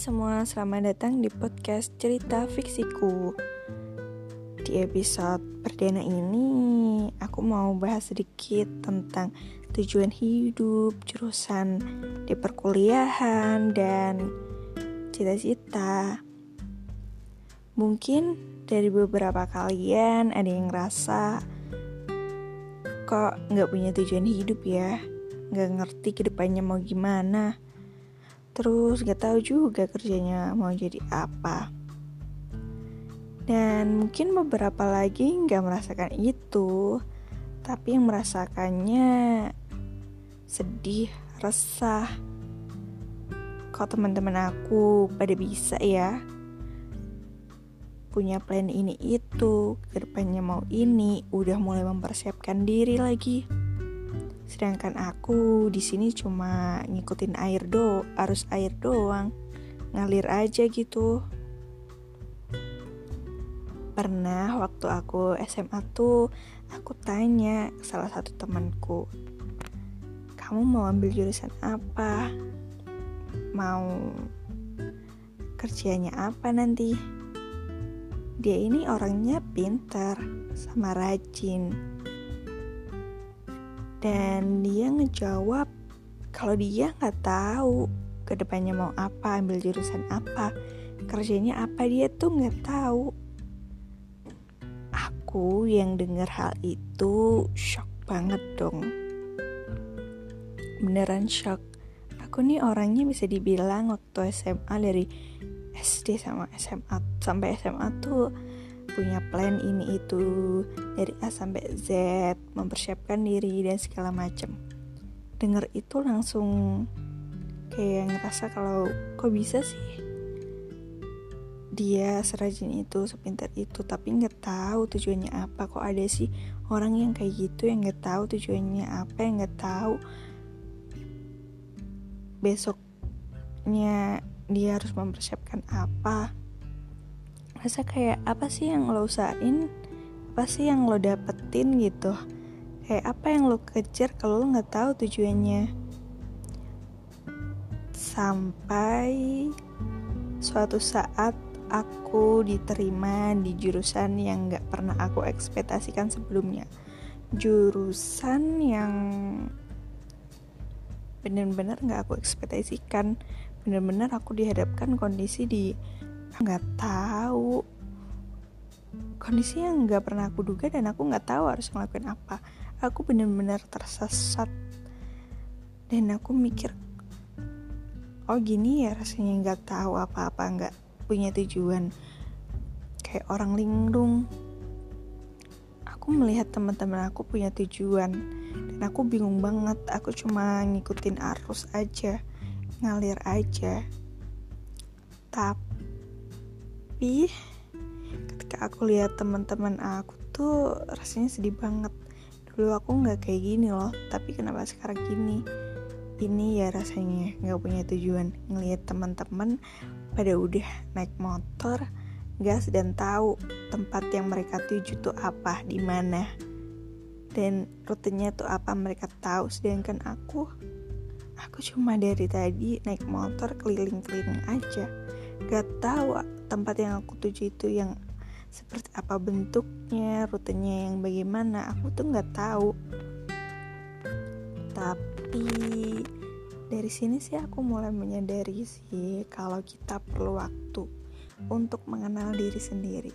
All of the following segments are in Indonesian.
semua, selamat datang di podcast Cerita Fiksiku. Di episode perdana ini, aku mau bahas sedikit tentang tujuan hidup, jurusan di perkuliahan, dan cita-cita. Mungkin dari beberapa kalian ada yang ngerasa kok nggak punya tujuan hidup ya, nggak ngerti ke depannya mau gimana terus gak tahu juga kerjanya mau jadi apa. Dan mungkin beberapa lagi nggak merasakan itu tapi yang merasakannya sedih resah. Kok teman-teman aku pada bisa ya punya plan ini itu ke depannya mau ini udah mulai mempersiapkan diri lagi Sedangkan aku di sini cuma ngikutin air do, arus air doang, ngalir aja gitu. Pernah waktu aku SMA tuh aku tanya salah satu temanku, kamu mau ambil jurusan apa? Mau kerjanya apa nanti? Dia ini orangnya pintar sama rajin dan dia ngejawab kalau dia nggak tahu ke depannya mau apa ambil jurusan apa kerjanya apa dia tuh nggak tahu. Aku yang dengar hal itu shock banget dong. Beneran shock. Aku nih orangnya bisa dibilang waktu SMA dari SD sama SMA sampai SMA tuh punya plan ini itu dari A sampai Z, mempersiapkan diri dan segala macam. Dengar itu langsung kayak ngerasa kalau kok bisa sih dia serajin itu, sepintar itu, tapi nggak tahu tujuannya apa. Kok ada sih orang yang kayak gitu yang nggak tahu tujuannya apa, yang nggak tahu besoknya dia harus mempersiapkan apa rasa kayak apa sih yang lo usahain? Apa sih yang lo dapetin gitu? Kayak apa yang lo kejar kalau lo nggak tahu tujuannya? Sampai suatu saat aku diterima di jurusan yang nggak pernah aku ekspektasikan sebelumnya. Jurusan yang bener-bener nggak aku ekspektasikan. Bener-bener aku dihadapkan kondisi di nggak tahu. Kondisi yang nggak pernah aku duga dan aku nggak tahu harus ngelakuin apa. Aku benar-benar tersesat. Dan aku mikir oh gini ya rasanya nggak tahu apa-apa nggak punya tujuan. Kayak orang linglung. Aku melihat teman-teman aku punya tujuan. Dan aku bingung banget aku cuma ngikutin arus aja ngalir aja. Tapi tapi ketika aku lihat teman-teman aku tuh rasanya sedih banget. Dulu aku nggak kayak gini loh tapi kenapa sekarang gini? Ini ya rasanya nggak punya tujuan ngelihat teman-teman pada udah naik motor gas dan tahu tempat yang mereka tuju tuh apa di mana. Dan rutenya tuh apa mereka tahu. Sedangkan aku aku cuma dari tadi naik motor keliling-keliling aja. Gak tahu tempat yang aku tuju itu yang seperti apa bentuknya, rutenya yang bagaimana, aku tuh nggak tahu. Tapi dari sini sih aku mulai menyadari sih kalau kita perlu waktu untuk mengenal diri sendiri.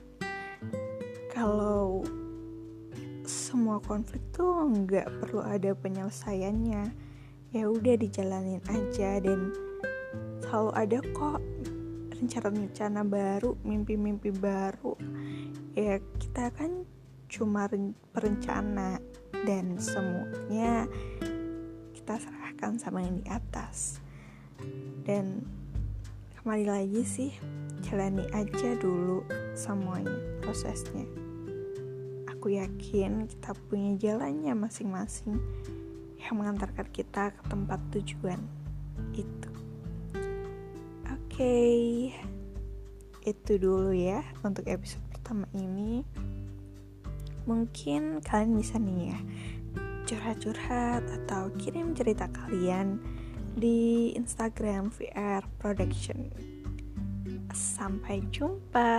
Kalau semua konflik tuh nggak perlu ada penyelesaiannya, ya udah dijalanin aja dan selalu ada kok rencana-rencana baru, mimpi-mimpi baru. Ya kita kan cuma perencana dan semuanya kita serahkan sama yang di atas. Dan kembali lagi sih, jalani aja dulu semuanya prosesnya. Aku yakin kita punya jalannya masing-masing yang mengantarkan kita ke tempat tujuan itu okay, itu dulu ya untuk episode pertama ini. Mungkin kalian bisa nih ya curhat-curhat atau kirim cerita kalian di Instagram VR Production Sampai jumpa.